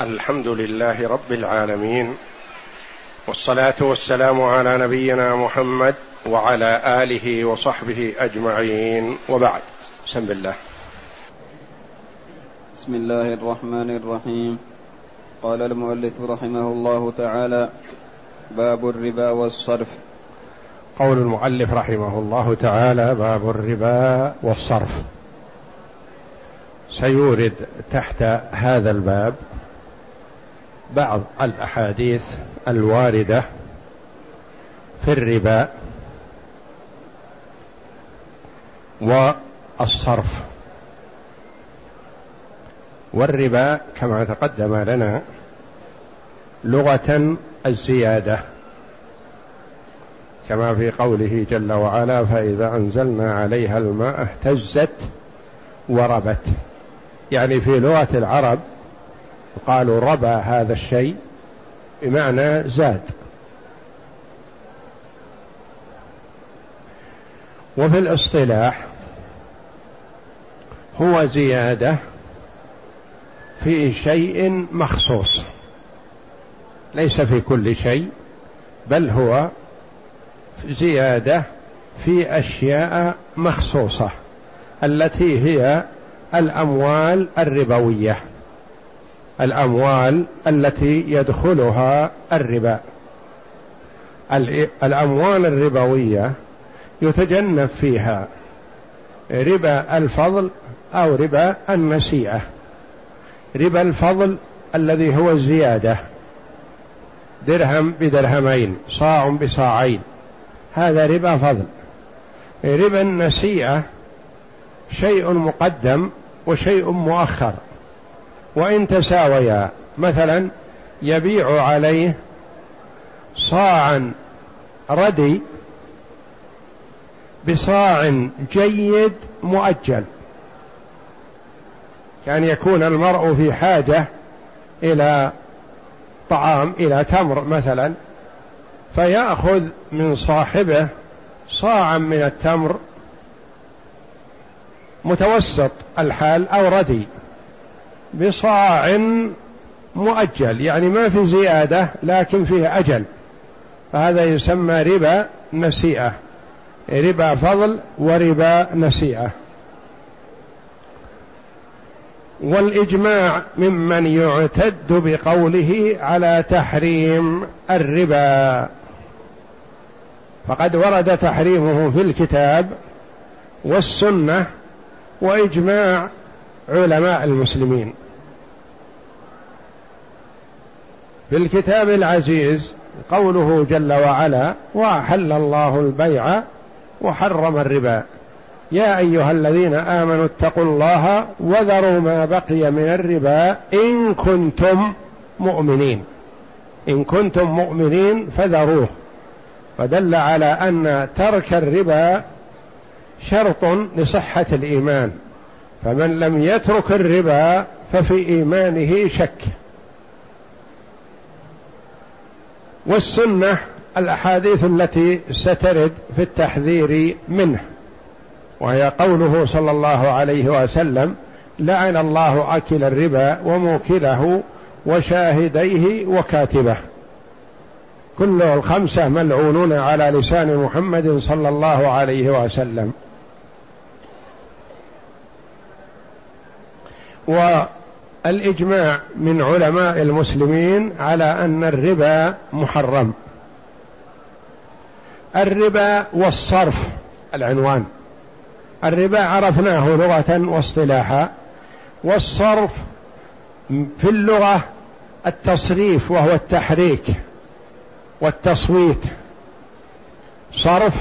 الحمد لله رب العالمين والصلاة والسلام على نبينا محمد وعلى آله وصحبه أجمعين وبعد. بسم الله. بسم الله الرحمن الرحيم. قال المؤلف رحمه الله تعالى باب الربا والصرف. قول المؤلف رحمه الله تعالى باب الربا والصرف. سيورد تحت هذا الباب بعض الأحاديث الواردة في الربا والصرف. والربا كما تقدم لنا لغة الزيادة. كما في قوله جل وعلا فإذا أنزلنا عليها الماء اهتزت وربت. يعني في لغة العرب قالوا ربى هذا الشيء بمعنى زاد. وفي الاصطلاح هو زيادة في شيء مخصوص ليس في كل شيء بل هو زيادة في أشياء مخصوصة التي هي الأموال الربوية. الأموال التي يدخلها الربا. الأموال الربوية يتجنب فيها ربا الفضل أو ربا النسيئه ربا الفضل الذي هو الزيادة. درهم بدرهمين صاع بصاعين. هذا ربا فضل. ربا النسيئه شيء مقدم وشيء مؤخر. وإن تساويا مثلا يبيع عليه صاعا ردي بصاع جيد مؤجل. كان يكون المرء في حاجة إلى طعام إلى تمر مثلا فيأخذ من صاحبه صاعا من التمر متوسط الحال أو ردي. بصاع مؤجل يعني ما في زيادة لكن فيه أجل. فهذا يسمى ربا نسيئة. ربا فضل وربا نسيئة. والإجماع ممن يعتد بقوله على تحريم الربا. فقد ورد تحريمه في الكتاب والسنة وإجماع علماء المسلمين. في الكتاب العزيز قوله جل وعلا وأحل الله البيع وحرم الربا. يا أيها الذين آمنوا اتقوا الله وذروا ما بقي من الربا إن كنتم مؤمنين. إن كنتم مؤمنين فذروه. فدل على أن ترك الربا شرط لصحة الإيمان. فمن لم يترك الربا ففي إيمانه شك. والسنة الأحاديث التي سترد في التحذير منه. وهي قوله صلى الله عليه وسلم لعن الله أكل الربا وموكله وشاهديه وكاتبه. كل الخمسة ملعونون على لسان محمد صلى الله عليه وسلم. و الإجماع من علماء المسلمين على أن الربا محرم. الربا والصرف العنوان. الربا عرفناه لغة واصطلاحا. والصرف في اللغة التصريف وهو التحريك والتصويت. صرف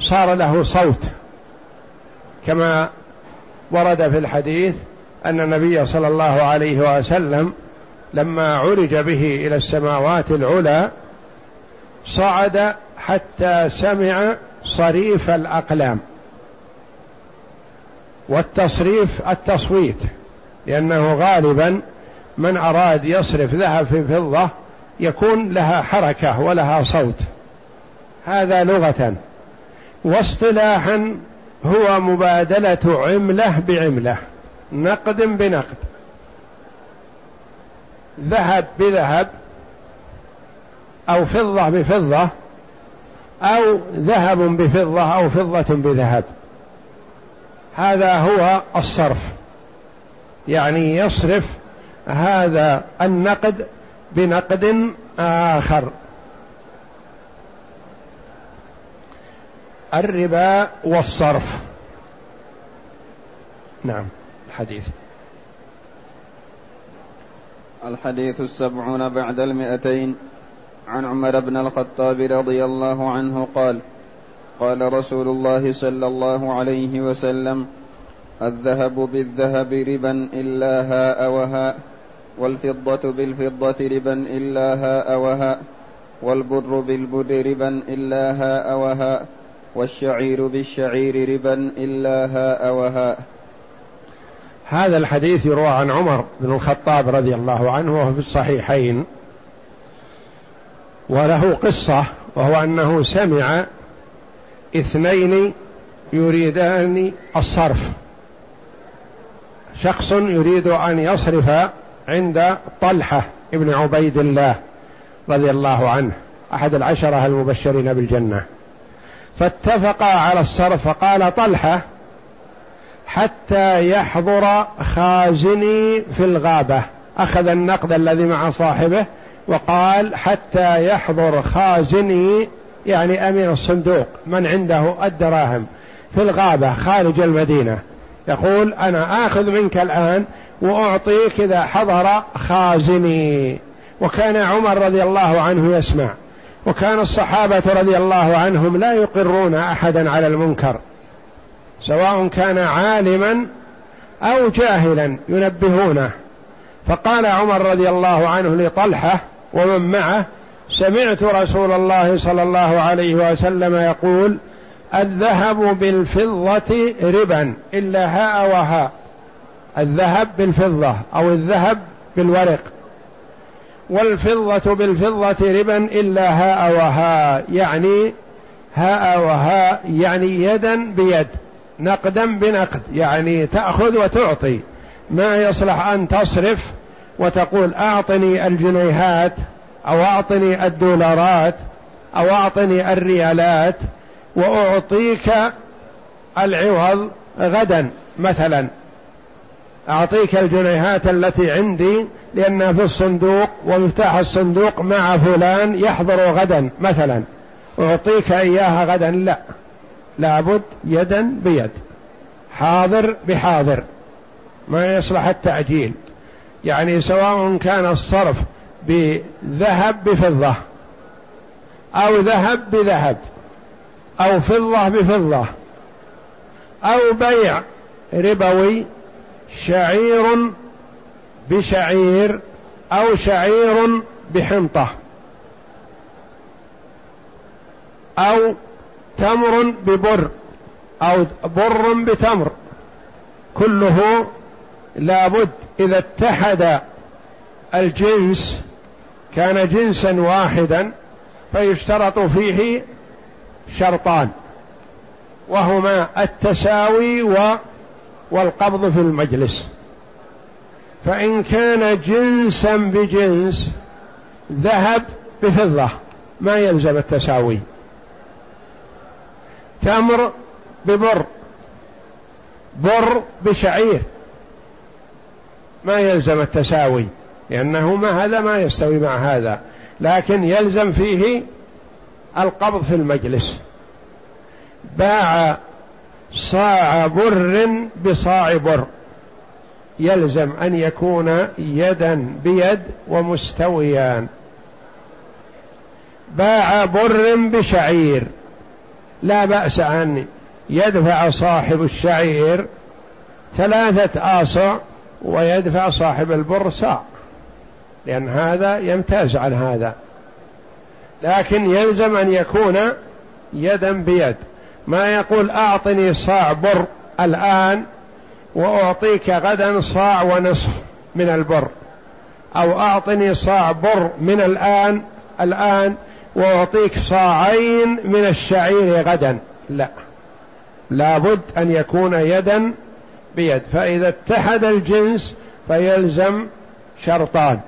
صار له صوت كما ورد في الحديث أن النبي صلى الله عليه وسلم لما عرج به إلى السماوات العلى صعد حتى سمع صريف الأقلام والتصريف التصويت لأنه غالبا من أراد يصرف ذهب في فضة يكون لها حركة ولها صوت. هذا لغة. واصطلاحا هو مبادلة عملة بعملة. نقد بنقد. ذهب بذهب أو فضة بفضة أو ذهب بفضة أو فضة بذهب. هذا هو الصرف. يعني يصرف هذا النقد بنقد آخر. الربا والصرف. نعم. الحديث. الحديث السبعون بعد المئتين. عن عمر بن الخطاب رضي الله عنه قال قال رسول الله صلى الله عليه وسلم الذهب بالذهب ربا إلا هاء وهاء والفضة بالفضة ربا إلا هاء وهاء والبر بالبر ربا إلا هاء وهاء والشعير بالشعير ربا إلا هاء وهاء. هذا الحديث يروى عن عمر بن الخطاب رضي الله عنه وهو في الصحيحين. وله قصة وهو أنه سمع اثنين يريدان الصرف. شخص يريد أن يصرف عند طلحة ابن عبيد الله رضي الله عنه أحد العشرة المبشرين بالجنة. فاتفقا على الصرف فقال طلحة حتى يحضر خازني في الغابة. أخذ النقد الذي مع صاحبه وقال حتى يحضر خازني يعني أمين الصندوق من عنده الدراهم في الغابة خارج المدينة. يقول أنا آخذ منك الآن وأعطيك إذا حضر خازني. وكان عمر رضي الله عنه يسمع وكان الصحابة رضي الله عنهم لا يقرون أحدا على المنكر. سواء كان عالما أو جاهلا ينبهونه. فقال عمر رضي الله عنه لطلحة ومن معه سمعت رسول الله صلى الله عليه وسلم يقول الذهب بالفضة ربا إلا هاء وهاء الذهب بالفضة أو الذهب بالورق. والفضة بالفضة ربا إلا هاء وهاء يعني هاء وهاء يعني يدا بيد. نقدا بنقد يعني تأخذ وتعطي. ما يصلح أن تصرف وتقول أعطني الجنيهات أو أعطني الدولارات أو أعطني الريالات وأعطيك العوض غدا مثلا. أعطيك الجنيهات التي عندي لأنها في الصندوق ومفتاح الصندوق مع فلان يحضر غدا مثلا. أعطيك إياها غدا؟ لا. لابد يدا بيد حاضر بحاضر ما يصلح التعجيل. يعني سواء كان الصرف بذهب بفضة أو ذهب بذهب أو فضة بفضة أو بيع ربوي شعير بشعير أو شعير بحنطة أو تمر ببر أو بر بتمر. كله لابد إذا اتحد الجنس كان جنسا واحدا فيشترط فيه شرطان وهما التساوي و والقبض في المجلس. فإن كان جنسا بجنس ذهب بفضة ما يلزم التساوي. تمر ببر بر بشعير. ما يلزم التساوي لأنه ما هذا ما يستوي مع هذا لكن يلزم فيه القبض في المجلس. باع صاع بر بصاع بر. يلزم أن يكون يدا بيد ومستويان. باع بر بشعير. لا بأس أن يدفع صاحب الشعير ثلاثة آصع ويدفع صاحب البر صاع لأن هذا يمتاز عن هذا. لكن يلزم أن يكون يدا بيد. ما يقول أعطني صاع بر الآن وأعطيك غدا صاع ونصف من البر. أو أعطني صاع بر من الآن الآن وأعطيك صاعين من الشعير غدا. لا. لابد أن يكون يدا بيد. فإذا اتحد الجنس فيلزم شرطان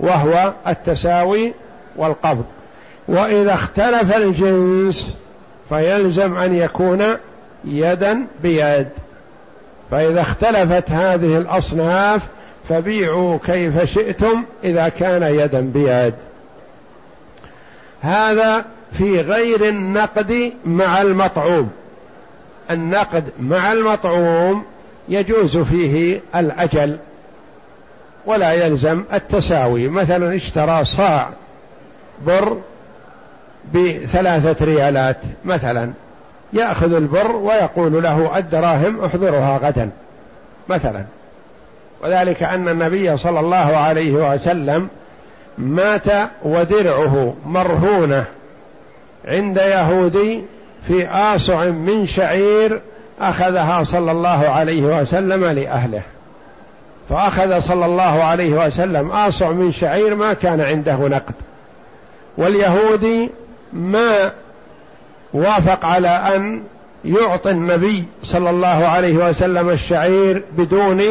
وهو التساوي والقبض. وإذا اختلف الجنس فيلزم أن يكون يدا بيد. فإذا اختلفت هذه الأصناف فبيعوا كيف شئتم إذا كان يدا بيد. هذا في غير النقد مع المطعوم. النقد مع المطعوم يجوز فيه الأجل ولا يلزم التساوي. مثلا اشترى صاع بر بثلاثة ريالات مثلا يأخذ البر ويقول له الدراهم احضرها غدا مثلا. وذلك أن النبي صلى الله عليه وسلم مات ودرعه مرهونة عند يهودي في آصع من شعير أخذها صلى الله عليه وسلم لأهله. فأخذ صلى الله عليه وسلم آصع من شعير ما كان عنده نقد. واليهودي ما وافق على أن يعطي النبي صلى الله عليه وسلم الشعير بدون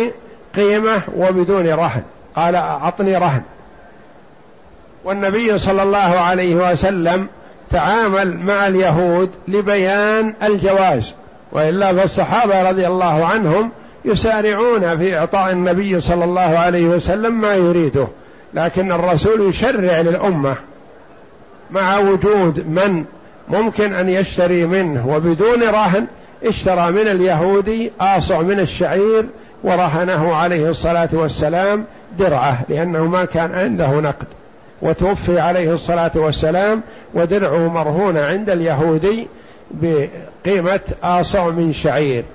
قيمة وبدون رهن. قال أعطني رهن. والنبي صلى الله عليه وسلم تعامل مع اليهود لبيان الجواز وإلا فالصحابة رضي الله عنهم يسارعون في إعطاء النبي صلى الله عليه وسلم ما يريده لكن الرسول يشرع للأمة مع وجود من ممكن أن يشتري منه وبدون رهن اشترى من اليهودي آصع من الشعير ورهنه عليه الصلاة والسلام درعة لأنه ما كان عنده نقد. وتوفي عليه الصلاة والسلام ودرعه مرهونة عند اليهودي بقيمة آصع من شعير.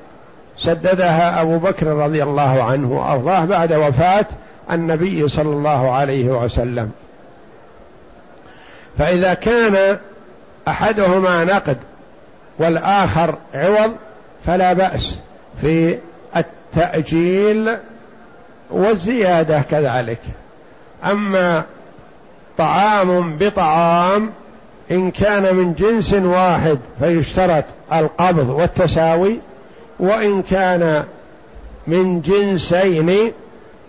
سددها أبو بكر رضي الله عنه وأرضاه بعد وفاة النبي صلى الله عليه وسلم. فإذا كان أحدهما نقد والآخر عوض فلا بأس في التأجيل والزيادة كذلك. أما طعام بطعام إن كان من جنس واحد فيشترط القبض والتساوي وإن كان من جنسين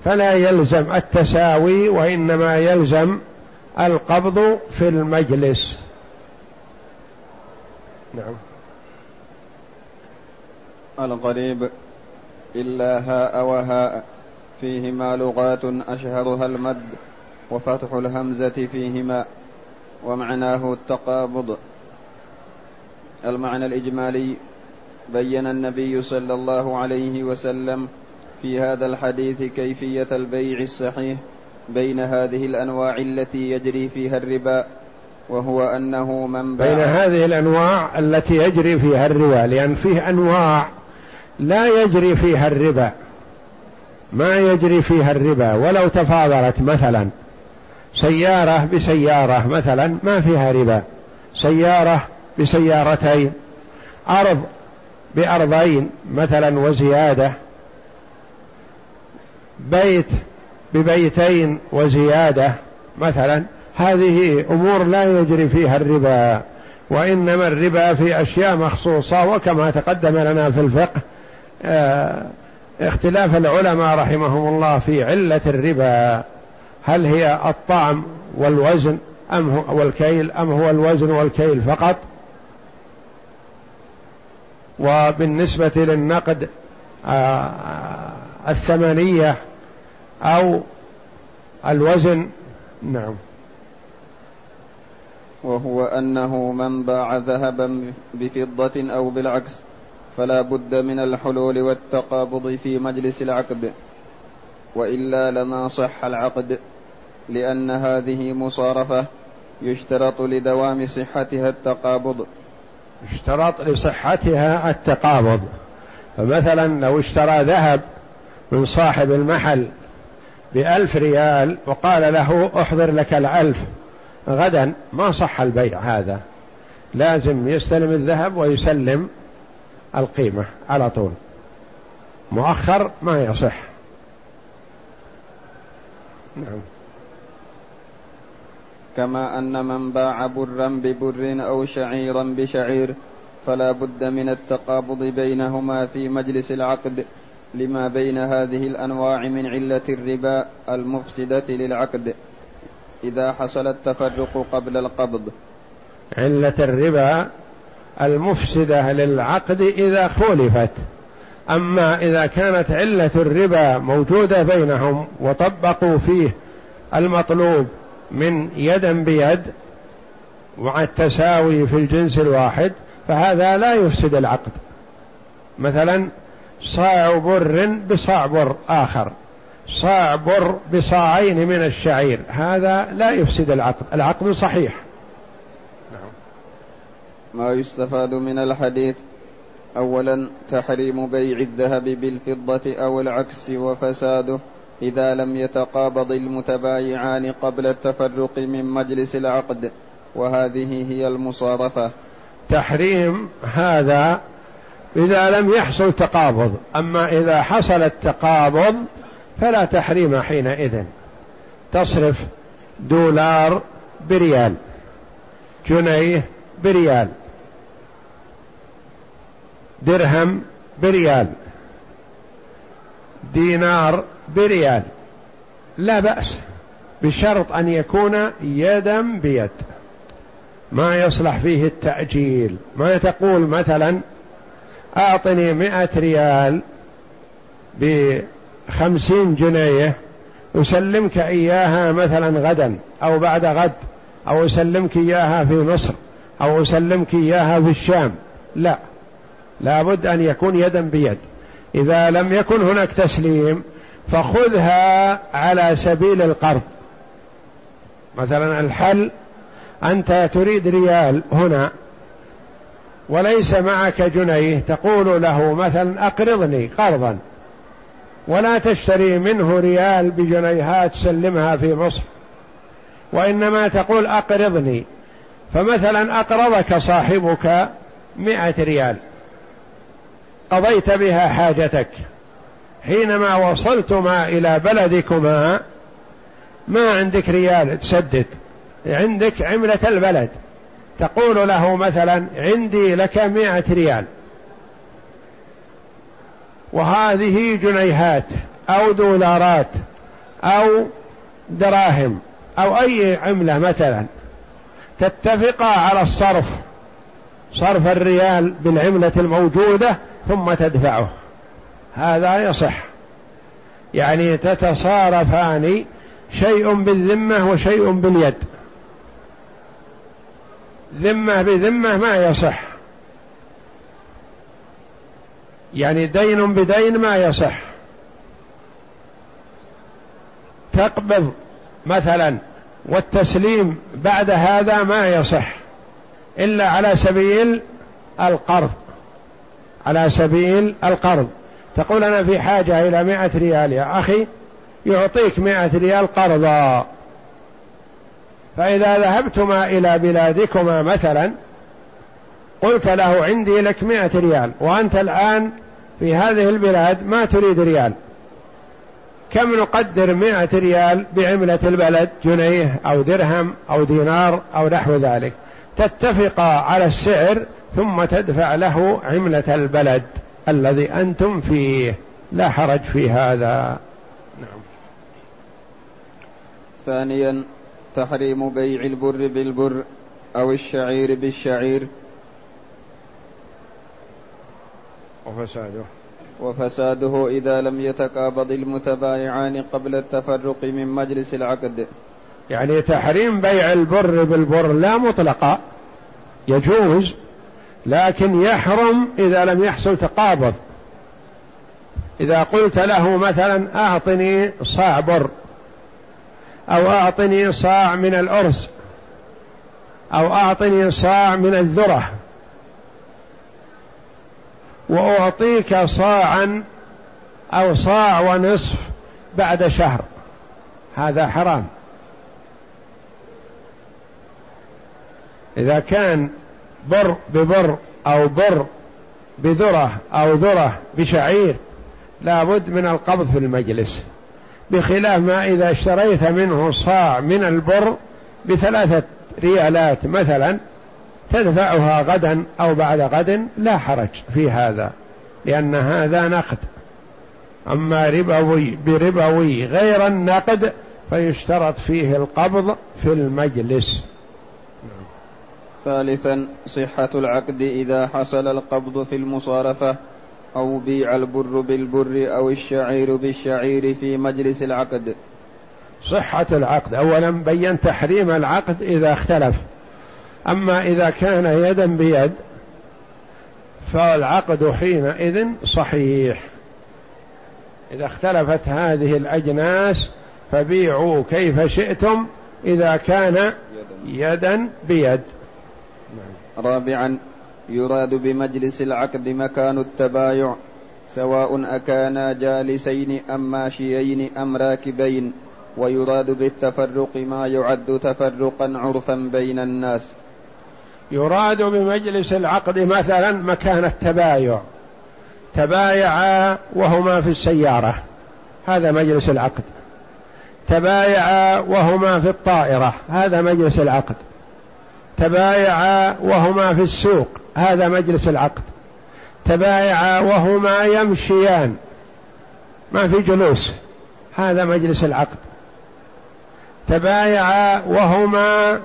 فلا يلزم التساوي وإنما يلزم القبض في المجلس. نعم. الغريب إلا هاء وهاء فيهما لغات أشهرها المد. وفتح الهمزة فيهما ومعناه التقابض. المعنى الإجمالي بين النبي صلى الله عليه وسلم في هذا الحديث كيفية البيع الصحيح بين هذه الأنواع التي يجري فيها الربا وهو أنه من باع. بين هذه الأنواع التي يجري فيها الربا لأن فيه أنواع لا يجري فيها الربا. ما يجري فيها الربا ولو تفاضلت مثلا. سيارة بسيارة مثلا ما فيها ربا. سيارة بسيارتين. أرض بأرضين مثلا وزيادة. بيت ببيتين وزيادة مثلا. هذه أمور لا يجري فيها الربا وإنما الربا في أشياء مخصوصة. وكما تقدم لنا في الفقه آه، اختلاف العلماء رحمهم الله في علة الربا. هل هي الطعم والوزن أم هو والكيل أم هو الوزن والكيل فقط؟ وبالنسبة للنقد آه، الثمنية أو الوزن نعم. وهو أنه من باع ذهبا بفضة أو بالعكس فلا بد من الحلول والتقابض في مجلس العقد وإلا لما صح العقد. لأن هذه مصارفة يشترط لدوام صحتها التقابض. يشترط لصحتها التقابض. فمثلا لو اشترى ذهب من صاحب المحل بألف ريال وقال له أحضر لك الألف غدا ما صح البيع هذا. لازم يستلم الذهب ويسلم القيمة على طول. مؤخر ما يصح. نعم. كما أن من باع برا ببر أو شعيرا بشعير فلا بد من التقابض بينهما في مجلس العقد لما بين هذه الأنواع من علة الربا المفسدة للعقد إذا حصل التفرق قبل القبض. علة الربا المفسدة للعقد إذا خولفت. أما إذا كانت علة الربا موجودة بينهم وطبقوا فيه المطلوب من يدا بيد مع التساوي في الجنس الواحد فهذا لا يفسد العقد. مثلا صاع بر بصاع بر آخر صاع بر بصاعين من الشعير هذا لا يفسد العقد العقد صحيح. نعم. ما يستفاد من الحديث أولا تحريم بيع الذهب بالفضة أو العكس وفساده. إذا لم يتقابض المتبايعان قبل التفرق من مجلس العقد وهذه هي المصارفة تحريم هذا إذا لم يحصل تقابض أما إذا حصل التقابض فلا تحريم حينئذ. تصرف دولار بريال جنيه بريال درهم بريال دينار بريال. لا بأس بشرط أن يكون يدا بيد. ما يصلح فيه التأجيل. ما تقول مثلا أعطني مئة ريال بخمسين جنيه أسلمك إياها مثلا غدا أو بعد غد أو أسلمك إياها في مصر أو أسلمك إياها في الشام. لا لابد أن يكون يدا بيد. إذا لم يكن هناك تسليم فخذها على سبيل القرض. مثلا الحل أنت تريد ريال هنا وليس معك جنيه تقول له مثلا أقرضني قرضا ولا تشتري منه ريال بجنيهات سلمها في مصر وإنما تقول أقرضني. فمثلا أقرضك صاحبك مئة ريال قضيت بها حاجتك. حينما وصلتما إلى بلدكما ما عندك ريال تسدد. عندك عملة البلد. تقول له مثلا عندي لك مائة ريال. وهذه جنيهات أو دولارات أو دراهم أو أي عملة مثلا. تتفقا على الصرف صرف الريال بالعملة الموجودة ثم تدفعه. هذا يصح. يعني تتصارفان شيء بالذمة وشيء باليد. ذمة بذمة ما يصح. يعني دين بدين ما يصح. تقبض مثلا والتسليم بعد هذا ما يصح. إلا على سبيل القرض. على سبيل القرض. تقول أنا في حاجة إلى مائة ريال يا أخي يعطيك مائة ريال قرضا. فإذا ذهبتما إلى بلادكما مثلا قلت له عندي لك مائة ريال وأنت الآن في هذه البلاد ما تريد ريال. كم نقدر مائة ريال بعملة البلد؟ جنيه أو درهم أو دينار أو نحو ذلك. تتفقا على السعر ثم تدفع له عملة البلد. الذي أنتم فيه. لا حرج في هذا. نعم. ثانيا تحريم بيع البر بالبر أو الشعير بالشعير. وفساده. وفساده إذا لم يتقابض المتبايعان قبل التفرق من مجلس العقد. يعني تحريم بيع البر بالبر لا مطلقا يجوز لكن يحرم إذا لم يحصل تقابض. إذا قلت له مثلا أعطني صاع بر أو أعطني صاع من الأرز أو أعطني صاع من الذرة وأعطيك صاعا أو صاع ونصف بعد شهر. هذا حرام. إذا كان بر ببر أو بر بذرة أو ذرة بشعير لابد من القبض في المجلس بخلاف ما إذا اشتريت منه صاع من البر بثلاثة ريالات مثلا تدفعها غدا أو بعد غد لا حرج في هذا لأن هذا نقد. أما ربوي بربوي غير النقد فيشترط فيه القبض في المجلس. ثالثا صحة العقد إذا حصل القبض في المصارفة أو بيع البر بالبر أو الشعير بالشعير في مجلس العقد. صحة العقد. أولا بين تحريم العقد إذا اختلف. أما إذا كان يدا بيد فالعقد حينئذ صحيح. إذا اختلفت هذه الأجناس فبيعوا كيف شئتم إذا كان يدا. بيد. رابعا يراد بمجلس العقد مكان التبايع سواء أكانا جالسين أم ماشيين أم راكبين ويراد بالتفرق ما يعد تفرقا عرفا بين الناس. يراد بمجلس العقد مثلا مكان التبايع. تبايعا وهما في السيارة هذا مجلس العقد. تبايعا وهما في الطائرة هذا مجلس العقد. تبايعا وهما في السوق. هذا مجلس العقد. تبايعا وهما يمشيان. ما في جلوس. هذا مجلس العقد. تبايعا وهما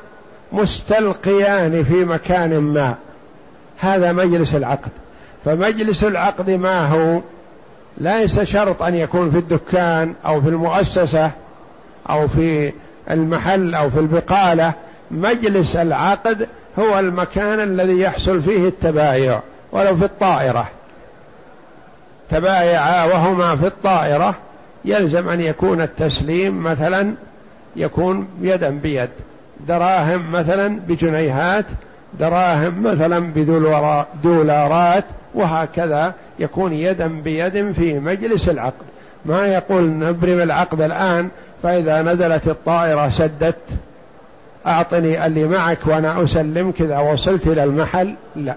مستلقيان في مكان ما. هذا مجلس العقد. فمجلس العقد ما هو؟ ليس شرط أن يكون في الدكان أو في المؤسسة أو في المحل أو في البقالة. مجلس العقد هو المكان الذي يحصل فيه التبايع ولو في الطائرة. تبايعا وهما في الطائرة يلزم أن يكون التسليم مثلا يكون يدا بيد. دراهم مثلا بجنيهات دراهم مثلا بدولارات وهكذا يكون يدا بيد في مجلس العقد. ما يقول نبرم العقد الآن فإذا نزلت الطائرة سدت. أعطني اللي معك وأنا أسلمك إذا وصلت إلى المحل. لا.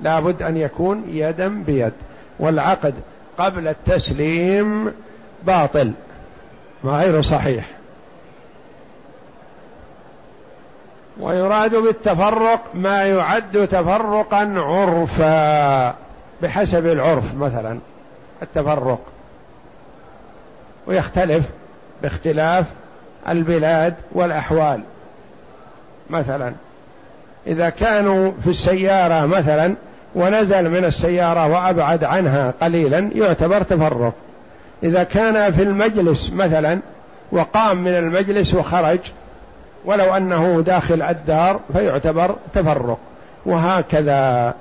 لابد أن يكون يدا بيد. والعقد قبل التسليم باطل. غير صحيح. ويراد بالتفرق ما يعد تفرقا عرفا. بحسب العرف مثلا. التفرق. ويختلف باختلاف البلاد والأحوال. مثلا. إذا كانوا في السيارة مثلا ونزل من السيارة وأبعد عنها قليلا يعتبر تفرق. إذا كان في المجلس مثلا وقام من المجلس وخرج ولو أنه داخل الدار فيعتبر تفرق. وهكذا.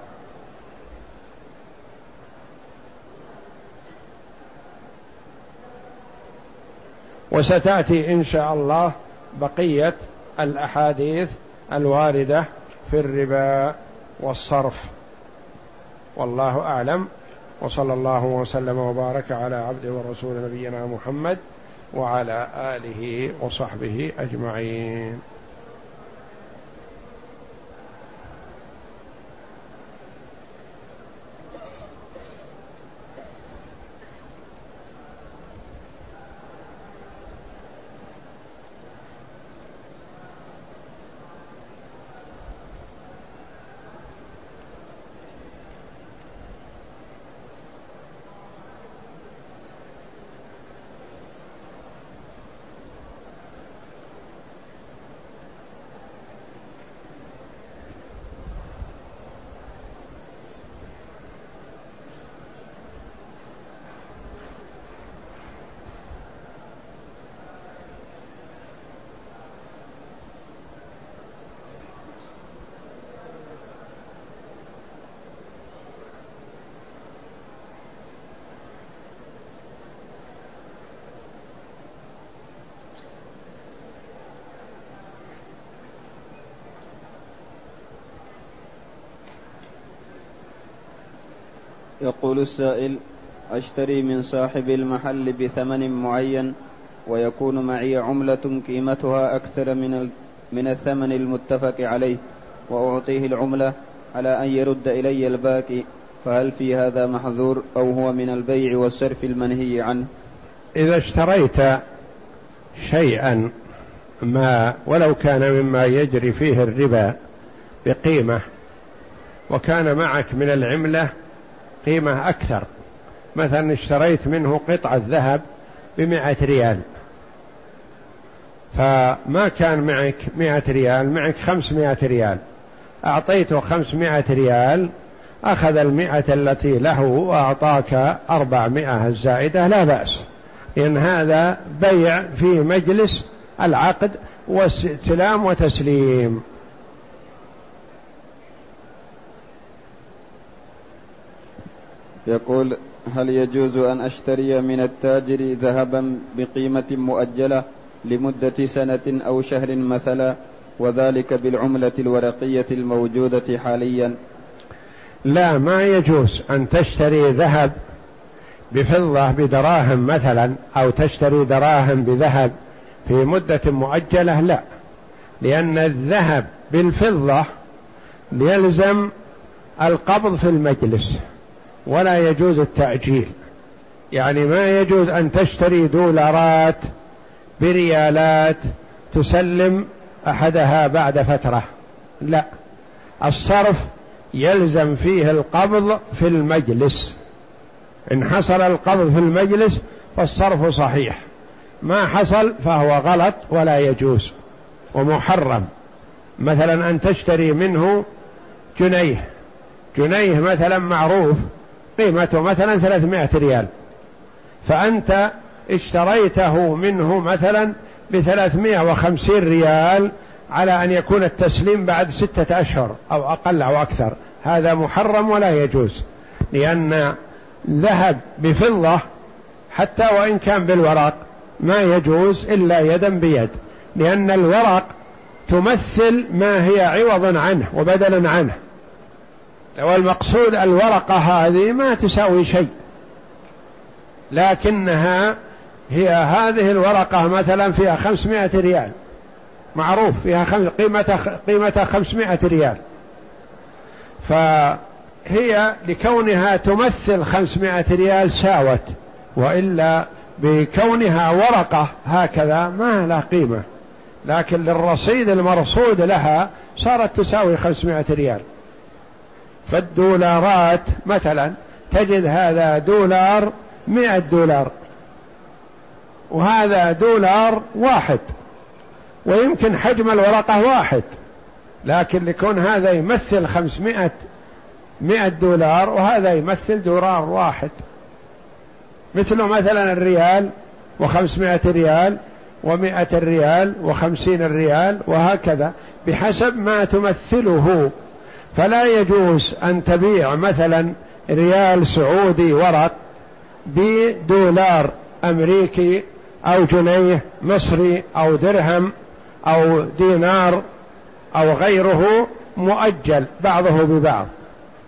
وستأتي إن شاء الله بقية الأحاديث الواردة في الربا والصرف. والله أعلم. وصلى الله وسلم وبارك على عبده ورسول نبينا محمد وعلى آله وصحبه أجمعين. يقول السائل أشتري من صاحب المحل بثمن معين ويكون معي عملة قيمتها أكثر من من الثمن المتفق عليه وأعطيه العملة على أن يرد إلي الباقي فهل في هذا محذور أو هو من البيع والصرف المنهي عنه؟ إذا اشتريت شيئا ما ولو كان مما يجري فيه الربا بقيمة وكان معك من العملة قيمة أكثر. مثلا اشتريت منه قطعة ذهب بمائة ريال. فما كان معك مئة ريال معك خمسمائة ريال. أعطيته خمسمائة ريال أخذ المئة التي له وأعطاك أربعمائة الزائدة. لا بأس. إن هذا بيع في مجلس العقد واستلام وتسليم. يقول هل يجوز أن أشتري من التاجر ذهبا بقيمة مؤجلة لمدة سنة أو شهر مثلا وذلك بالعملة الورقية الموجودة حاليا؟ لا ما يجوز أن تشتري ذهب بفضة بدراهم مثلا أو تشتري دراهم بذهب في مدة مؤجلة لا. لأن الذهب بالفضة يلزم القبض في المجلس. ولا يجوز التأجيل. يعني ما يجوز أن تشتري دولارات بريالات تسلم أحدها بعد فترة. لا. الصرف يلزم فيه القبض في المجلس. إن حصل القبض في المجلس فالصرف صحيح. ما حصل فهو غلط ولا يجوز ومحرم. مثلا أن تشتري منه جنيه. جنيه مثلا معروف. قيمته مثلا ثلاثمائة ريال. فأنت اشتريته منه مثلا بثلاثمائة وخمسين ريال على أن يكون التسليم بعد ستة أشهر أو أقل أو أكثر. هذا محرم ولا يجوز لأن ذهب بفضة حتى وإن كان بالورق ما يجوز إلا يدا بيد لأن الورق تمثل ما هي عوضا عنه وبدلا عنه. والمقصود الورقة هذه ما تساوي شيء. لكنها هي هذه الورقة مثلا فيها خمسمائة ريال. معروف فيها قيمتها قيمتها خمسمائة ريال. فهي لكونها تمثل خمسمائة ريال ساوت وإلا بكونها ورقة هكذا ما لها قيمة. لكن للرصيد المرصود لها صارت تساوي خمسمائة ريال. فالدولارات مثلا تجد هذا دولار مئة دولار وهذا دولار واحد ويمكن حجم الورقة واحد لكن لكون هذا يمثل خمسمائة مئة دولار وهذا يمثل دولار واحد. مثل مثلا الريال وخمسمائة ريال ومائة الريال وخمسين الريال وهكذا بحسب ما تمثله. فلا يجوز أن تبيع مثلا ريال سعودي ورق بدولار أمريكي أو جنيه مصري أو درهم أو دينار أو غيره مؤجل بعضه ببعض.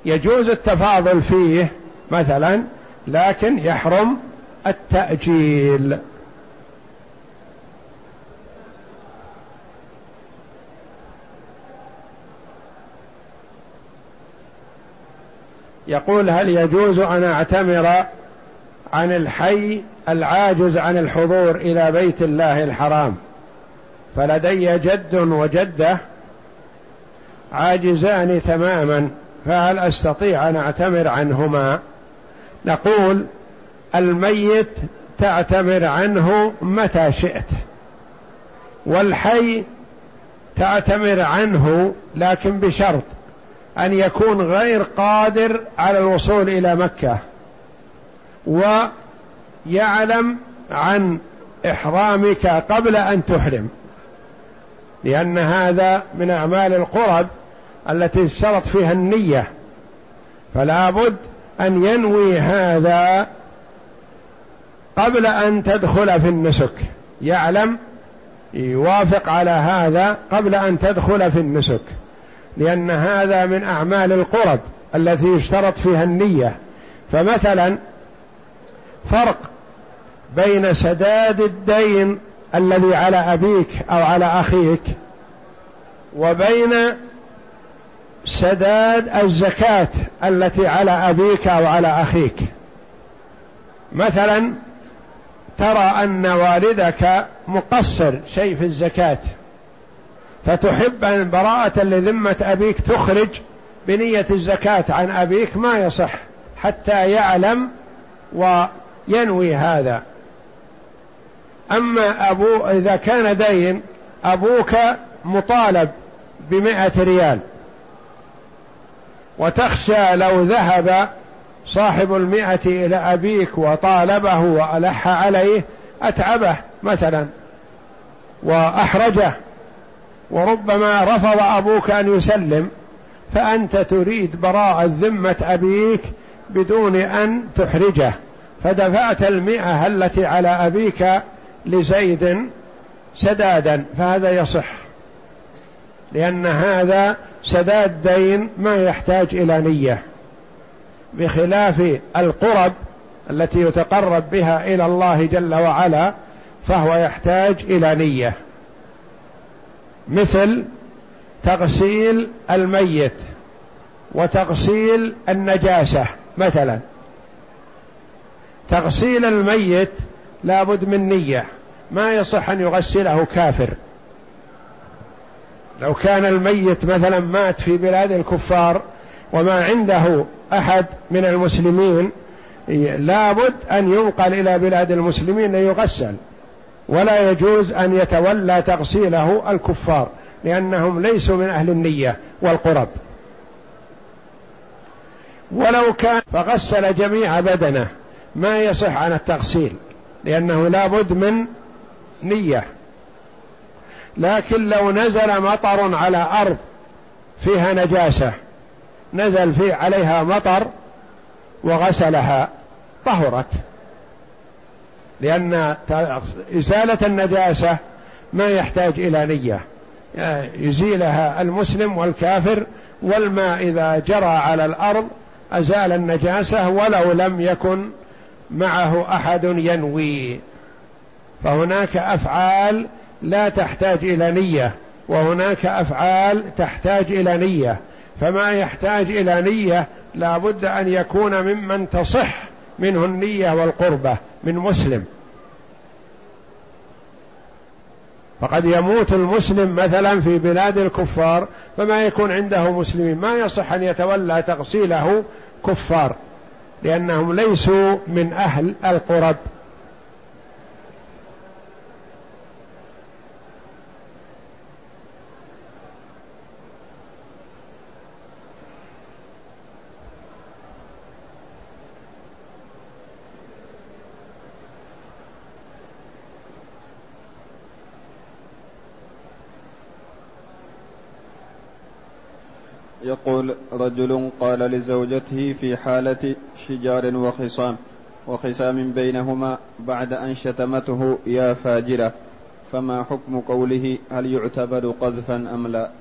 يجوز التفاضل فيه مثلا لكن يحرم التأجيل. يقول هل يجوز أن أعتمر عن الحي العاجز عن الحضور إلى بيت الله الحرام؟ فلدي جد وجدة عاجزان تماما فهل أستطيع أن أعتمر عنهما؟ نقول الميت تعتمر عنه متى شئت والحي تعتمر عنه لكن بشرط أن يكون غير قادر على الوصول إلى مكة ويعلم عن إحرامك قبل أن تحرم لأن هذا من أعمال القرب التي اشترط فيها النية. فلا بد أن ينوي هذا قبل أن تدخل في النسك. يعلم يوافق على هذا قبل أن تدخل في النسك. لأن هذا من أعمال القرب التي يشترط فيها النية. فمثلا فرق بين سداد الدين الذي على أبيك أو على أخيك وبين سداد الزكاة التي على أبيك أو على أخيك. مثلا ترى أن والدك مقصر شيء في الزكاة. فتحب أن براءة لذمة أبيك تخرج بنية الزكاة عن أبيك ما يصح حتى يعلم وينوي هذا. أما أبو إذا كان دين أبوك مطالب بمائة ريال. وتخشى لو ذهب صاحب المئة إلى أبيك وطالبه وألح عليه أتعبه مثلا وأحرجه. وربما رفض أبوك أن يسلم فأنت تريد براءة ذمة أبيك بدون أن تحرجه. فدفعت المئة التي على أبيك لزيد سدادا فهذا يصح. لأن هذا سداد دين ما يحتاج إلى نية. بخلاف القرب التي يتقرب بها إلى الله جل وعلا فهو يحتاج إلى نية. مثل تغسيل الميت وتغسيل النجاسة مثلا. تغسيل الميت لابد من نية ما يصح أن يغسله كافر. لو كان الميت مثلا مات في بلاد الكفار وما عنده أحد من المسلمين لابد أن ينقل إلى بلاد المسلمين ليغسل. ولا يجوز أن يتولى تغسيله الكفار لأنهم ليسوا من أهل النية والقرب. ولو كان فغسل جميع بدنه ما يصح عن التغسيل لأنه لابد من نية. لكن لو نزل مطر على أرض فيها نجاسة نزل في عليها مطر وغسلها طهرت. لأن إزالة النجاسة ما يحتاج إلى نية. يزيلها المسلم والكافر والماء إذا جرى على الأرض أزال النجاسة ولو لم يكن معه أحد ينوي. فهناك أفعال لا تحتاج إلى نية وهناك أفعال تحتاج إلى نية. فما يحتاج إلى نية لا بد أن يكون ممن تصح منه النية والقربة من مسلم. فقد يموت المسلم مثلا في بلاد الكفار فما يكون عنده مسلمين؟ ما يصح أن يتولى تغسيله كفار لأنهم ليسوا من أهل القرب. يقول رجل قال لزوجته في حالة شجار وخصام وخصام بينهما بعد أن شتمته يا فاجرة فما حكم قوله هل يعتبر قذفا أم لا؟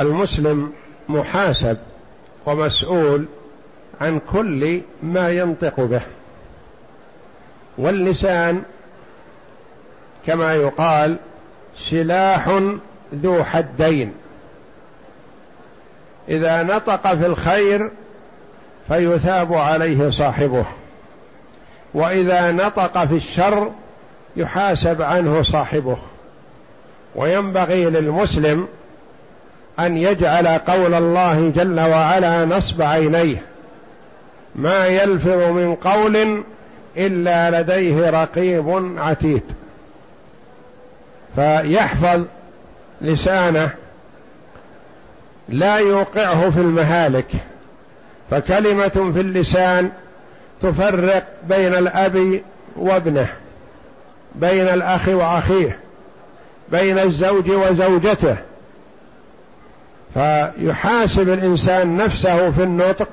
المسلم محاسب ومسؤول عن كل ما ينطق به واللسان كما يقال سلاح ذو حدين. إذا نطق في الخير فيثاب عليه صاحبه. وإذا نطق في الشر يحاسب عنه صاحبه. وينبغي للمسلم أن يجعل قول الله جل وعلا نصب عينيه. ما يلفظ من قول إلا لديه رقيب عتيد. فيحفظ لسانه لا يوقعه في المهالك فكلمة في اللسان تفرق بين الأب وابنه بين الأخ وأخيه بين الزوج وزوجته. فيحاسب الإنسان نفسه في النطق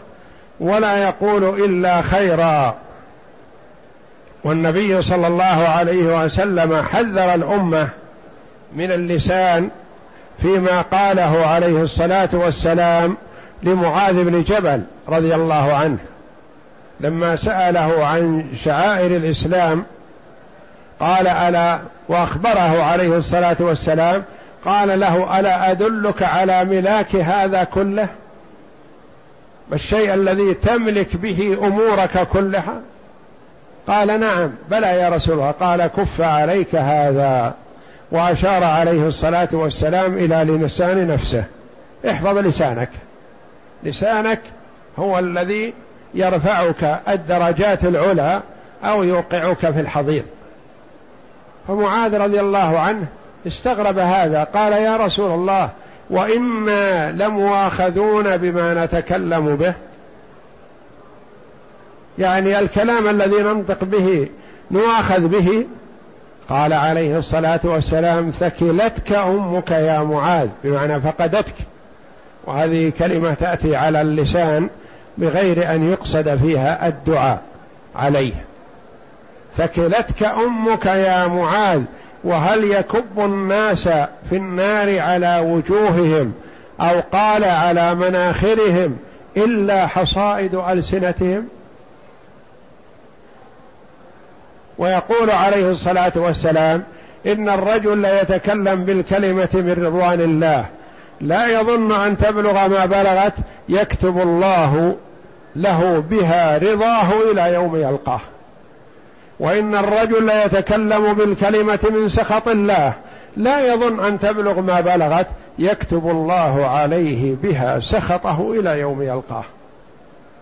ولا يقول إلا خيرا. والنبي صلى الله عليه وسلم حذر الأمة من اللسان فيما قاله عليه الصلاة والسلام لمعاذ بن جبل رضي الله عنه. لما سأله عن شعائر الإسلام قال ألا وأخبره عليه الصلاة والسلام قال له ألا أدلك على ملاك هذا كله؟ الشيء الذي تملك به أمورك كلها؟ قال نعم بلى يا رسول الله قال كف عليك هذا. وأشار عليه الصلاة والسلام إلى لسان نفسه. احفظ لسانك. لسانك هو الذي يرفعك الدرجات العلى أو يوقعك في الحضيض. فمعاذ رضي الله عنه استغرب هذا. قال يا رسول الله وإنا لمواخذون بما نتكلم به. يعني الكلام الذي ننطق به نؤاخذ به قال عليه الصلاة والسلام ثكلتك أمك يا معاذ. بمعنى فقدتك. وهذه كلمة تأتي على اللسان بغير أن يقصد فيها الدعاء عليه. ثكلتك أمك يا معاذ وهل يكب الناس في النار على وجوههم أو قال على مناخرهم إلا حصائد ألسنتهم؟ ويقول عليه الصلاة والسلام إن الرجل ليتكلم بالكلمة من رضوان الله. لا يظن أن تبلغ ما بلغت يكتب الله له بها رضاه إلى يوم يلقاه. وإن الرجل ليتكلم بالكلمة من سخط الله لا يظن أن تبلغ ما بلغت يكتب الله عليه بها سخطه إلى يوم يلقاه.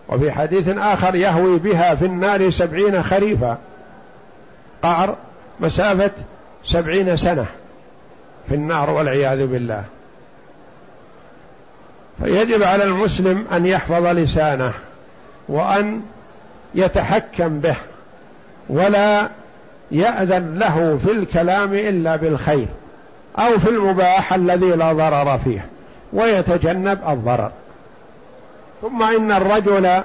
وفي حديث آخر يهوي بها في النار سبعين خريفا. قعر مسافة سبعين سنة في النار والعياذ بالله. فيجب على المسلم أن يحفظ لسانه وأن يتحكم به ولا يأذن له في الكلام إلا بالخير أو في المباح الذي لا ضرر فيه ويتجنب الضرر. ثم إن الرجل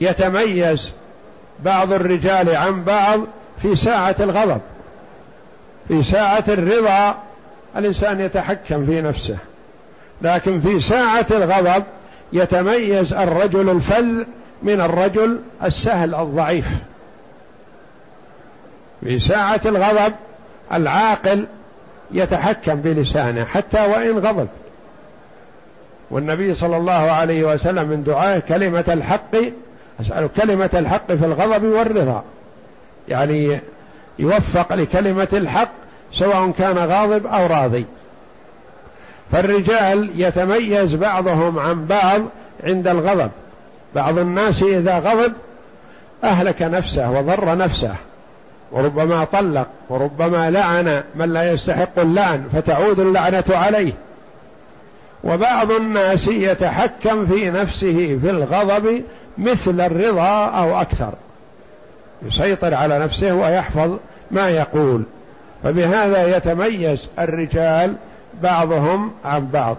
يتميز بعض الرجال عن بعض في ساعة الغضب في ساعة الرضا الإنسان يتحكم في نفسه. لكن في ساعة الغضب يتميز الرجل الفذ من الرجل السهل الضعيف. في ساعة الغضب العاقل يتحكم بلسانه حتى وإن غضب. والنبي صلى الله عليه وسلم من دعائه كلمة الحق أسأل كلمة الحق في الغضب والرضا. يعني يوفق لكلمة الحق سواء كان غاضب أو راضي. فالرجال يتميز بعضهم عن بعض عند الغضب. بعض الناس إذا غضب أهلك نفسه وضر نفسه وربما طلق وربما لعن من لا يستحق اللعن فتعود اللعنة عليه. وبعض الناس يتحكم في نفسه في الغضب مثل الرضا أو أكثر. يسيطر على نفسه ويحفظ ما يقول. فبهذا يتميز الرجال بعضهم عن بعض.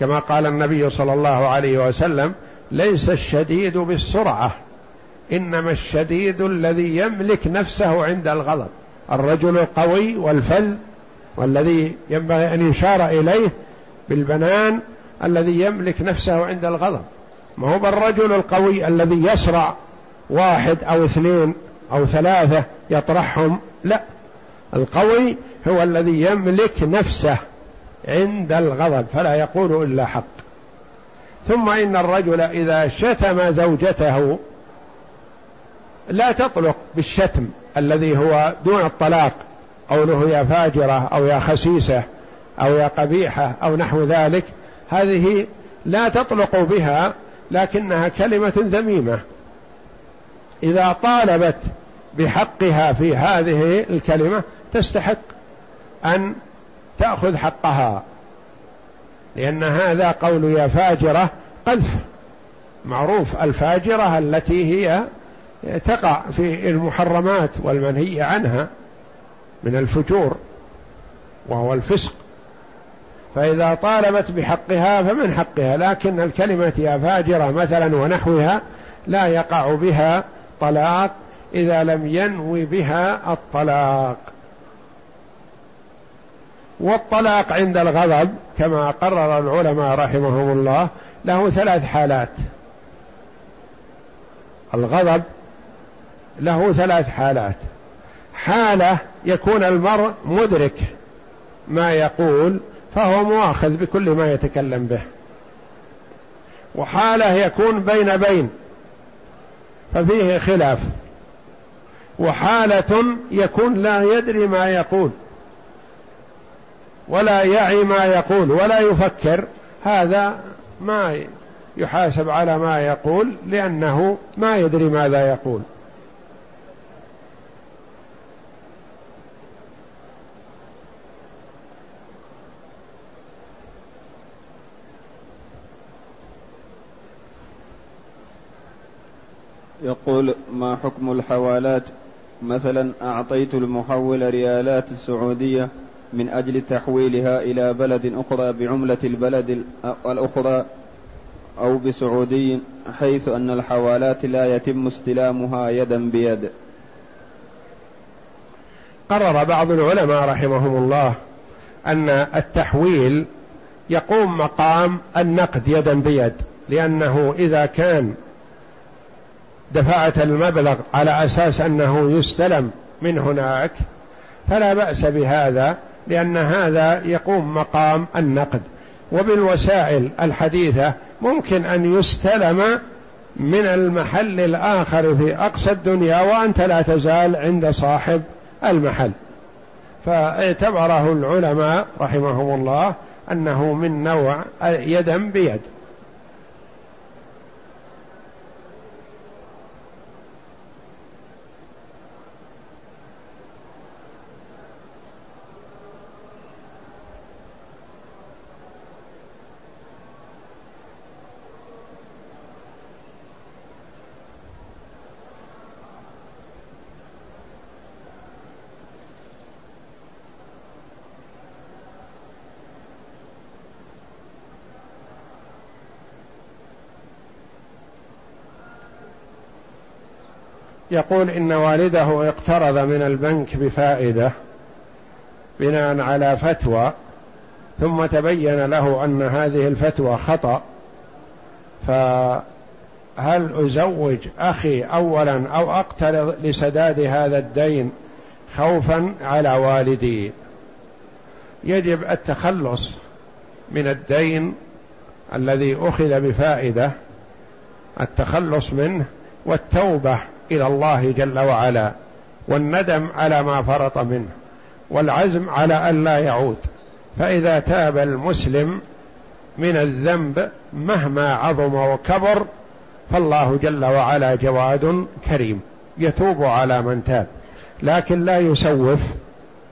كما قال النبي صلى الله عليه وسلم ليس الشديد بالسرعة إنما الشديد الذي يملك نفسه عند الغضب. الرجل القوي والفذ والذي ينبغي أن يشار إليه بالبنان الذي يملك نفسه عند الغضب. ما هو بالرجل القوي الذي يصرع واحد أو اثنين أو ثلاثة يطرحهم. لا القوي هو الذي يملك نفسه عند الغضب فلا يقول إلا حق. ثم إن الرجل إذا شتم زوجته لا تطلق بالشتم الذي هو دون الطلاق قوله يا فاجرة أو يا خسيسة أو يا قبيحة أو نحو ذلك هذه لا تطلق بها لكنها كلمة ذميمة. إذا طالبت بحقها في هذه الكلمة تستحق أن تأخذ حقها لأن هذا قول يا فاجرة قذف. معروف الفاجرة التي هي تقع في المحرمات والمنهي عنها من الفجور وهو الفسق. فإذا طالبت بحقها فمن حقها لكن الكلمة يا فاجرة مثلا ونحوها لا يقع بها طلاق إذا لم ينوي بها الطلاق. والطلاق عند الغضب كما قرر العلماء رحمهم الله له ثلاث حالات. الغضب له ثلاث حالات. حالة يكون المرء مدرك ما يقول فهو مؤاخذ بكل ما يتكلم به. وحاله يكون بين بين ففيه خلاف. وحالة يكون لا يدري ما يقول ولا يعي ما يقول ولا يفكر. هذا ما يحاسب على ما يقول لأنه ما يدري ماذا يقول. يقول ما حكم الحوالات؟ مثلا أعطيت المحول ريالات السعودية من أجل تحويلها إلى بلد أخرى بعملة البلد الأخرى أو بسعودي حيث أن الحوالات لا يتم استلامها يدا بيد. قرر بعض العلماء رحمهم الله أن التحويل يقوم مقام النقد يدا بيد لأنه إذا كان دفعت المبلغ على أساس أنه يستلم من هناك فلا بأس بهذا لأن هذا يقوم مقام النقد. وبالوسائل الحديثة ممكن أن يستلم من المحل الآخر في أقصى الدنيا وأنت لا تزال عند صاحب المحل. فاعتبره العلماء رحمهم الله أنه من نوع يدا بيد. يقول إن والده اقترض من البنك بفائدة بناء على فتوى ثم تبين له أن هذه الفتوى خطأ فهل أزوج أخي أولا أو أقترض لسداد هذا الدين خوفا على والدي؟ يجب التخلص من الدين الذي أخذ بفائدة التخلص منه والتوبة إلى الله جل وعلا والندم على ما فرط منه والعزم على أن لا يعود. فإذا تاب المسلم من الذنب مهما عظم وكبر فالله جل وعلا جواد كريم. يتوب على من تاب لكن لا يسوف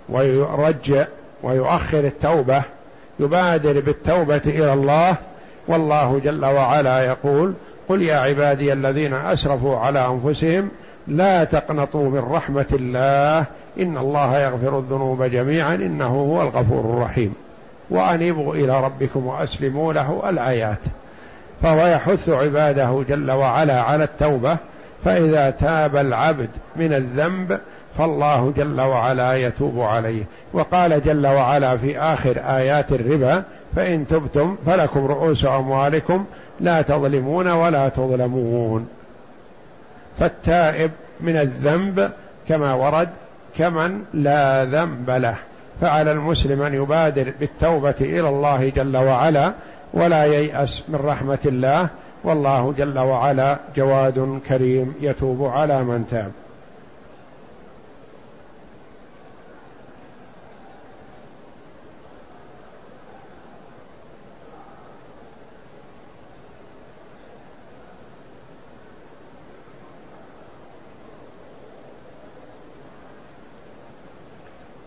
ويرجع ويؤخر التوبة يبادر بالتوبة إلى الله والله جل وعلا يقول قل يا عبادي الذين أسرفوا على أنفسهم لا تقنطوا من رحمة الله إن الله يغفر الذنوب جميعا إنه هو الغفور الرحيم. وأنيبوا إلى ربكم وأسلموا له الآيات. فهو يحث عباده جل وعلا على التوبة. فإذا تاب العبد من الذنب فالله جل وعلا يتوب عليه. وقال جل وعلا في آخر آيات الربا فإن تبتم فلكم رؤوس أموالكم لا تظلمون ولا تظلمون. فالتائب من الذنب كما ورد كمن لا ذنب له. فعلى المسلم أن يبادر بالتوبة إلى الله جل وعلا ولا ييأس من رحمة الله. والله جل وعلا جواد كريم يتوب على من تاب.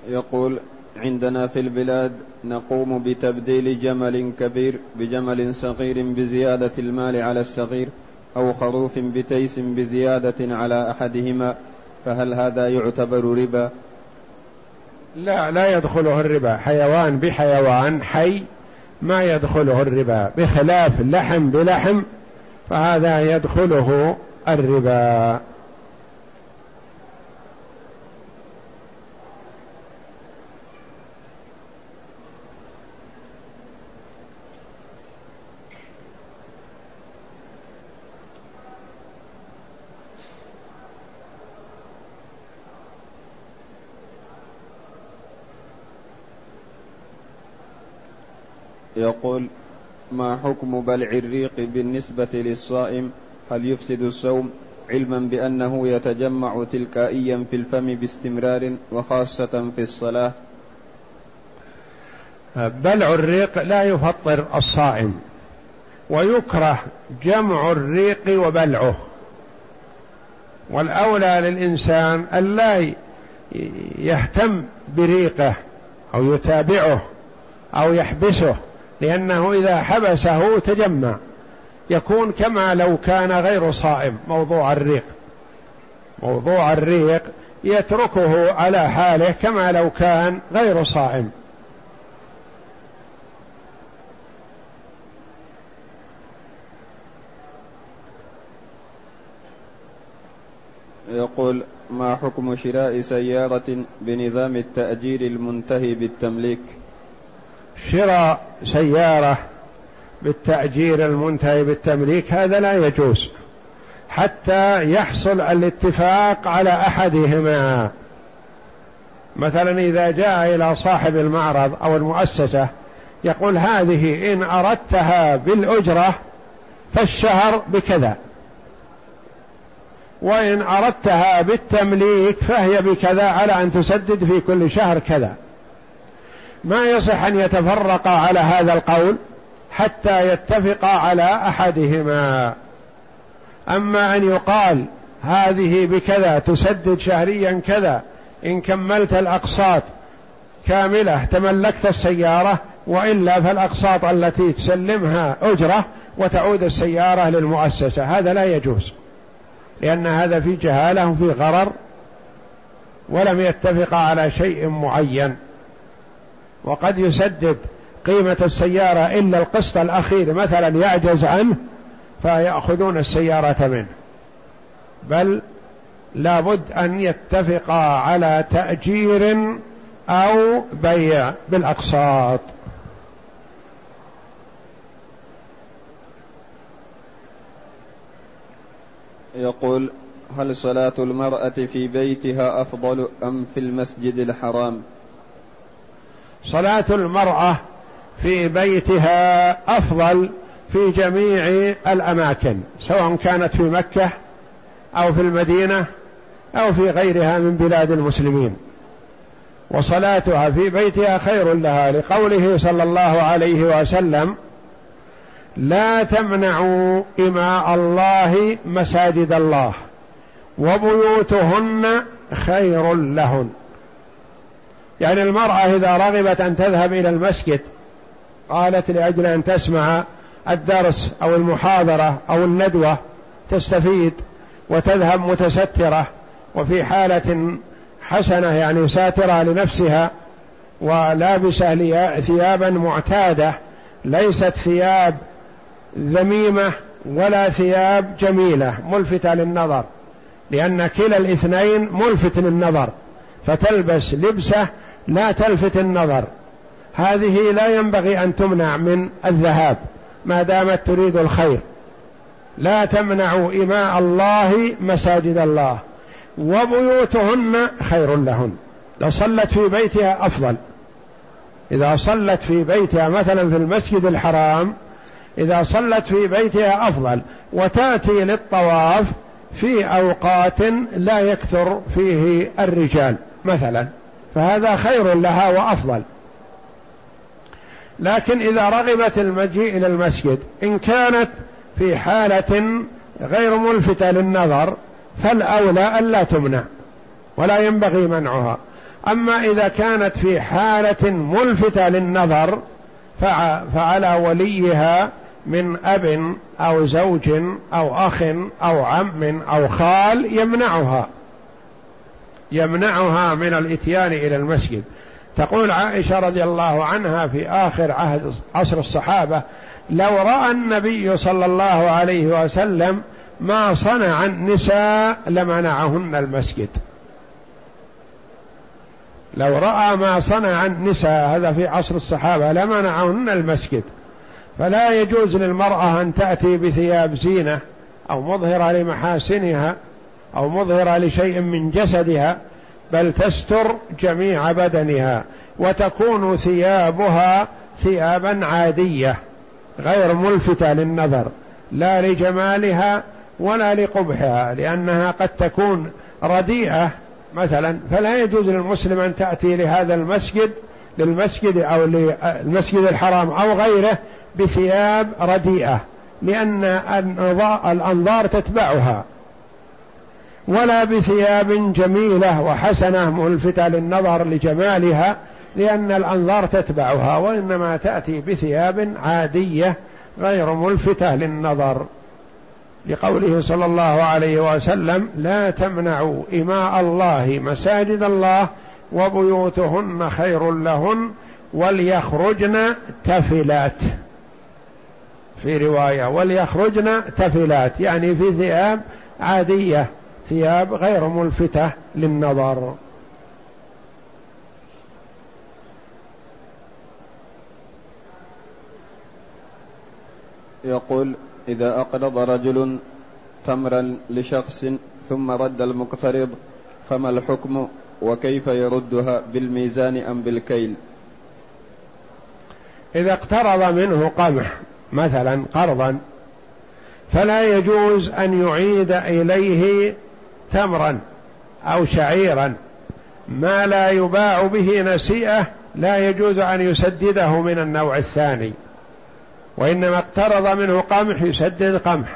يقول عندنا في البلاد نقوم بتبديل جمل كبير بجمل صغير بزيادة المال على الصغير أو خروف بتيس بزيادة على أحدهما فهل هذا يعتبر ربا؟ لا لا يدخله الربا. حيوان بحيوان حي ما يدخله الربا. بخلاف لحم بلحم فهذا يدخله الربا. يقول ما حكم بلع الريق بالنسبة للصائم؟ هل يفسد الصوم؟ علما بأنه يتجمع تلكائيا في الفم باستمرار وخاصة في الصلاة. بلع الريق لا يفطر الصائم ويكره جمع الريق وبلعه. والأولى للإنسان أن لا يهتم بريقه أو يتابعه أو يحبسه. لأنه إذا حبسه تجمع. يكون كما لو كان غير صائم. موضوع الريق. موضوع الريق يتركه على حاله كما لو كان غير صائم. يقول ما حكم شراء سيارة بنظام التأجير المنتهي بالتمليك؟ شراء سيارة بالتأجير المنتهي بالتمليك هذا لا يجوز. حتى يحصل الاتفاق على أحدهما. مثلا إذا جاء إلى صاحب المعرض أو المؤسسة يقول هذه إن أردتها بالأجرة فالشهر بكذا. وإن أردتها بالتمليك فهي بكذا على أن تسدد في كل شهر كذا. ما يصح أن يتفرق على هذا القول حتى يتفق على أحدهما. أما أن يقال هذه بكذا تسدد شهريا كذا إن كملت الأقساط كاملة تملكت السيارة وإلا فالأقساط التي تسلمها أجرة وتعود السيارة للمؤسسة. هذا لا يجوز لأن هذا في جهالة وفي غرر ولم يتفق على شيء معين. وقد يسدد قيمة السيارة إلا القسط الأخير مثلا يعجز عنه فيأخذون السيارة منه. بل لابد أن يتفقا على تأجير أو بيع بالأقساط. يقول هل صلاة المرأة في بيتها أفضل أم في المسجد الحرام؟ صلاة المرأة في بيتها أفضل في جميع الأماكن سواء كانت في مكة أو في المدينة أو في غيرها من بلاد المسلمين. وصلاتها في بيتها خير لها لقوله صلى الله عليه وسلم لا تمنعوا إماء الله مساجد الله وبيوتهن خير لهن. يعني المرأة إذا رغبت أن تذهب إلى المسجد قالت لأجل أن تسمع الدرس أو المحاضرة أو الندوة تستفيد وتذهب متسترة وفي حالة حسنة يعني ساترة لنفسها ولابسة ثيابا معتادة ليست ثياب ذميمة ولا ثياب جميلة ملفتة للنظر لأن كلا الاثنين ملفت للنظر فتلبس لبسة لا تلفت النظر. هذه لا ينبغي أن تمنع من الذهاب ما دامت تريد الخير. لا تمنعوا إماء الله مساجد الله وبيوتهن خير لهن. لو صلت في بيتها أفضل. إذا صلت في بيتها مثلا في المسجد الحرام إذا صلت في بيتها أفضل وتأتي للطواف في أوقات لا يكثر فيه الرجال مثلا. فهذا خير لها وأفضل. لكن إذا رغبت المجيء إلى المسجد إن كانت في حالة غير ملفتة للنظر فالأولى ألا تمنع ولا ينبغي منعها. أما إذا كانت في حالة ملفتة للنظر فعلى وليها من أب أو زوج أو أخ أو عم أو خال يمنعها. يمنعها من الإتيان إلى المسجد. تقول عائشة رضي الله عنها في آخر عهد عصر الصحابة لو رأى النبي صلى الله عليه وسلم ما صنع النساء لمنعهن المسجد. لو رأى ما صنع النساء هذا في عصر الصحابة لمنعهن المسجد. فلا يجوز للمرأة أن تأتي بثياب زينة أو مظهرة لمحاسنها أو مظهرة لشيء من جسدها بل تستر جميع بدنها وتكون ثيابها ثيابا عادية غير ملفتة للنظر لا لجمالها ولا لقبحها لأنها قد تكون رديئة مثلا. فلا يجوز للمسلم أن تأتي لهذا المسجد للمسجد أو للمسجد الحرام أو غيره بثياب رديئة لأن الأنظار تتبعها. ولا بثياب جميلة وحسنة ملفتة للنظر لجمالها لأن الأنظار تتبعها وإنما تأتي بثياب عادية غير ملفتة للنظر. لقوله صلى الله عليه وسلم لا تمنعوا إماء الله مساجد الله وبيوتهن خير لهن وليخرجن تفلات. في رواية وليخرجن تفلات. يعني في ثياب عادية. ثياب غير ملفتة للنظر. يقول إذا أقرض رجل تمرا لشخص ثم رد المقترض فما الحكم وكيف يردها بالميزان أم بالكيل؟ إذا اقترض منه قمح مثلا قرضا فلا يجوز أن يعيد إليه تمرا أو شعيرا ما لا يباع به نسيئة لا يجوز أن يسدده من النوع الثاني وإنما اقترض منه قمح يسدد قمح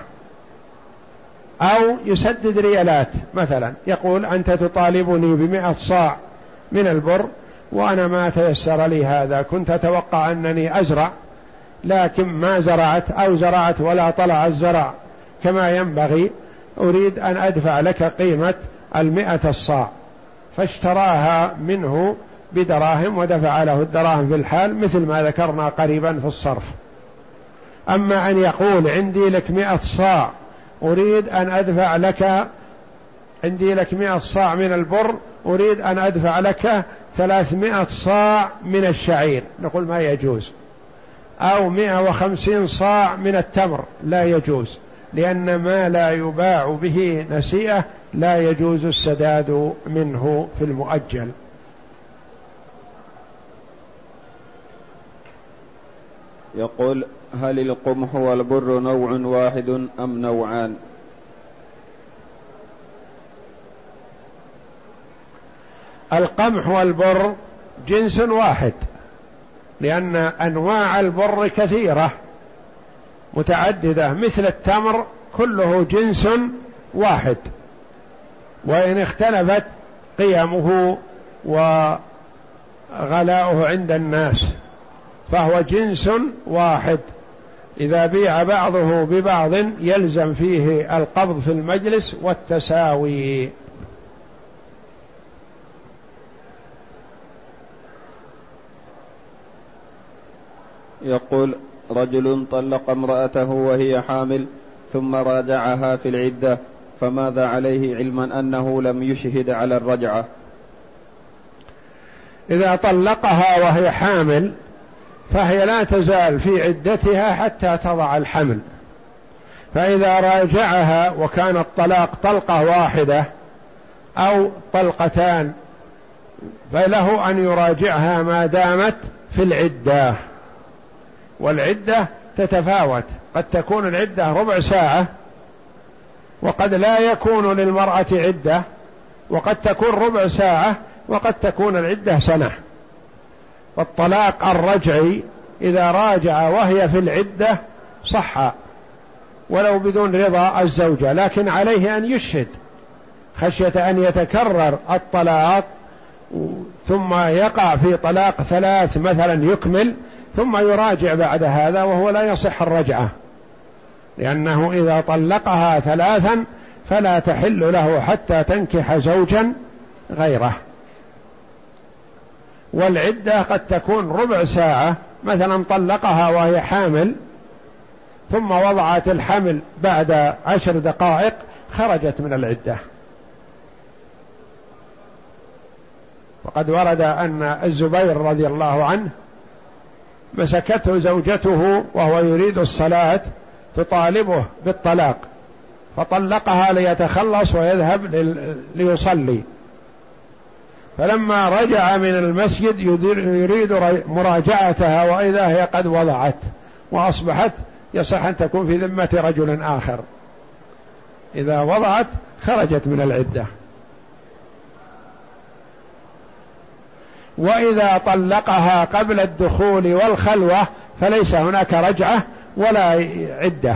أو يسدد ريالات. مثلا يقول أنت تطالبني بمئة صاع من البر وأنا ما تيسر لي هذا كنت أتوقع أنني أزرع لكن ما زرعت أو زرعت ولا طلع الزرع كما ينبغي. أريد أن أدفع لك قيمة المئة الصاع. فاشتراها منه بدراهم ودفع له الدراهم في الحال مثل ما ذكرنا قريبا في الصرف. أما أن يقول عندي لك مئة صاع أريد أن أدفع لك عندي لك مئة صاع من البر أريد أن أدفع لك ثلاثمائة صاع من الشعير. نقول ما يجوز. أو مئة وخمسين صاع من التمر لا يجوز. لأن ما لا يباع به نسيئة لا يجوز السداد منه في المؤجل. يقول هل القمح والبر نوع واحد أم نوعان؟ القمح والبر جنس واحد لأن أنواع البر كثيرة. متعددة مثل التمر كله جنس واحد. وإن اختلفت قيمه وغلاؤه عند الناس فهو جنس واحد. إذا بيع بعضه ببعض يلزم فيه القبض في المجلس والتساوي. يقول رجل طلق امرأته وهي حامل ثم راجعها في العدة فماذا عليه علما أنه لم يشهد على الرجعة؟ إذا طلقها وهي حامل فهي لا تزال في عدتها حتى تضع الحمل. فإذا راجعها وكان الطلاق طلقة واحدة أو طلقتان فله أن يراجعها ما دامت في العدة. والعدة تتفاوت. قد تكون العدة ربع ساعة وقد لا يكون للمرأة عدة وقد تكون ربع ساعة وقد تكون العدة سنة. فالطلاق الرجعي إذا راجع وهي في العدة صح ولو بدون رضا الزوجة لكن عليه أن يشهد خشية أن يتكرر الطلاق ثم يقع في طلاق ثلاث مثلا يكمل ثم يراجع بعد هذا وهو لا يصح الرجعة. لأنه إذا طلقها ثلاثا فلا تحل له حتى تنكح زوجا غيره. والعدة قد تكون ربع ساعة مثلا طلقها وهي حامل ثم وضعت الحمل بعد عشر دقائق خرجت من العدة. وقد ورد أن الزبير رضي الله عنه مسكته زوجته وهو يريد الصلاة تطالبه بالطلاق فطلقها ليتخلص ويذهب ليصلي. فلما رجع من المسجد يريد مراجعتها وإذا هي قد وضعت وأصبحت يصح أن تكون في ذمة رجل آخر. إذا وضعت خرجت من العدة. وإذا طلقها قبل الدخول والخلوة فليس هناك رجعة ولا عدة.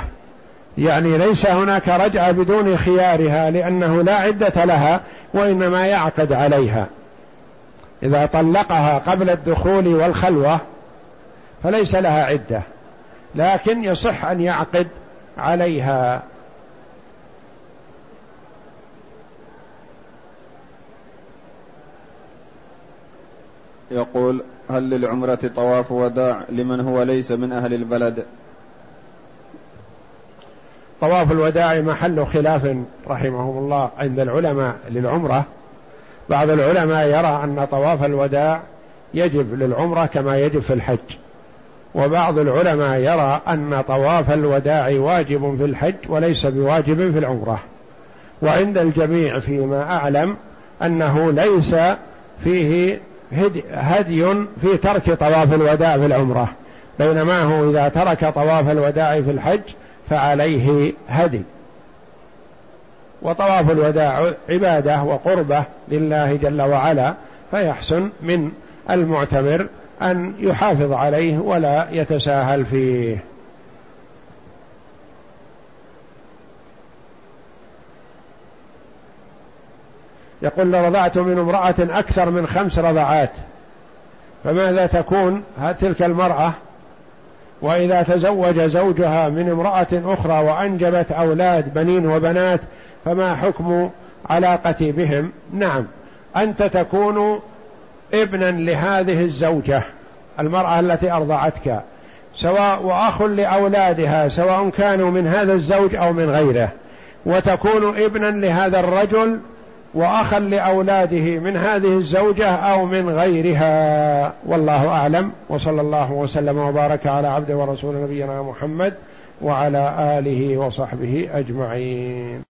يعني ليس هناك رجعة بدون خيارها لأنه لا عدة لها وإنما يعقد عليها. إذا طلقها قبل الدخول والخلوة فليس لها عدة لكن يصح أن يعقد عليها. يقول هل للعمرة طواف وداع لمن هو ليس من أهل البلد؟ طواف الوداع محل خلاف رحمهم الله عند العلماء للعمرة. بعض العلماء يرى أن طواف الوداع يجب للعمرة كما يجب في الحج. وبعض العلماء يرى أن طواف الوداع واجب في الحج وليس بواجب في العمرة. وعند الجميع فيما أعلم أنه ليس فيه هدي, في ترك طواف الوداع في العمرة. بينما هو إذا ترك طواف الوداع في الحج فعليه هدي. وطواف الوداع عبادة وقربة لله جل وعلا فيحسن من المعتمر أن يحافظ عليه ولا يتساهل فيه. يقول لرضعت من امرأة أكثر من خمس رضعات. فماذا تكون؟ تلك المرأة وإذا تزوج زوجها من امرأة أخرى وأنجبت أولاد بنين وبنات فما حكم علاقتي بهم؟ نعم. أنت تكون ابنا لهذه الزوجة المرأة التي أرضعتك سواء وأخ لأولادها سواء كانوا من هذا الزوج أو من غيره وتكون ابنا لهذا الرجل وأخا لأولاده من هذه الزوجة أو من غيرها. والله أعلم. وصلى الله وسلم وبارك على عبده ورسول نبينا محمد وعلى آله وصحبه أجمعين.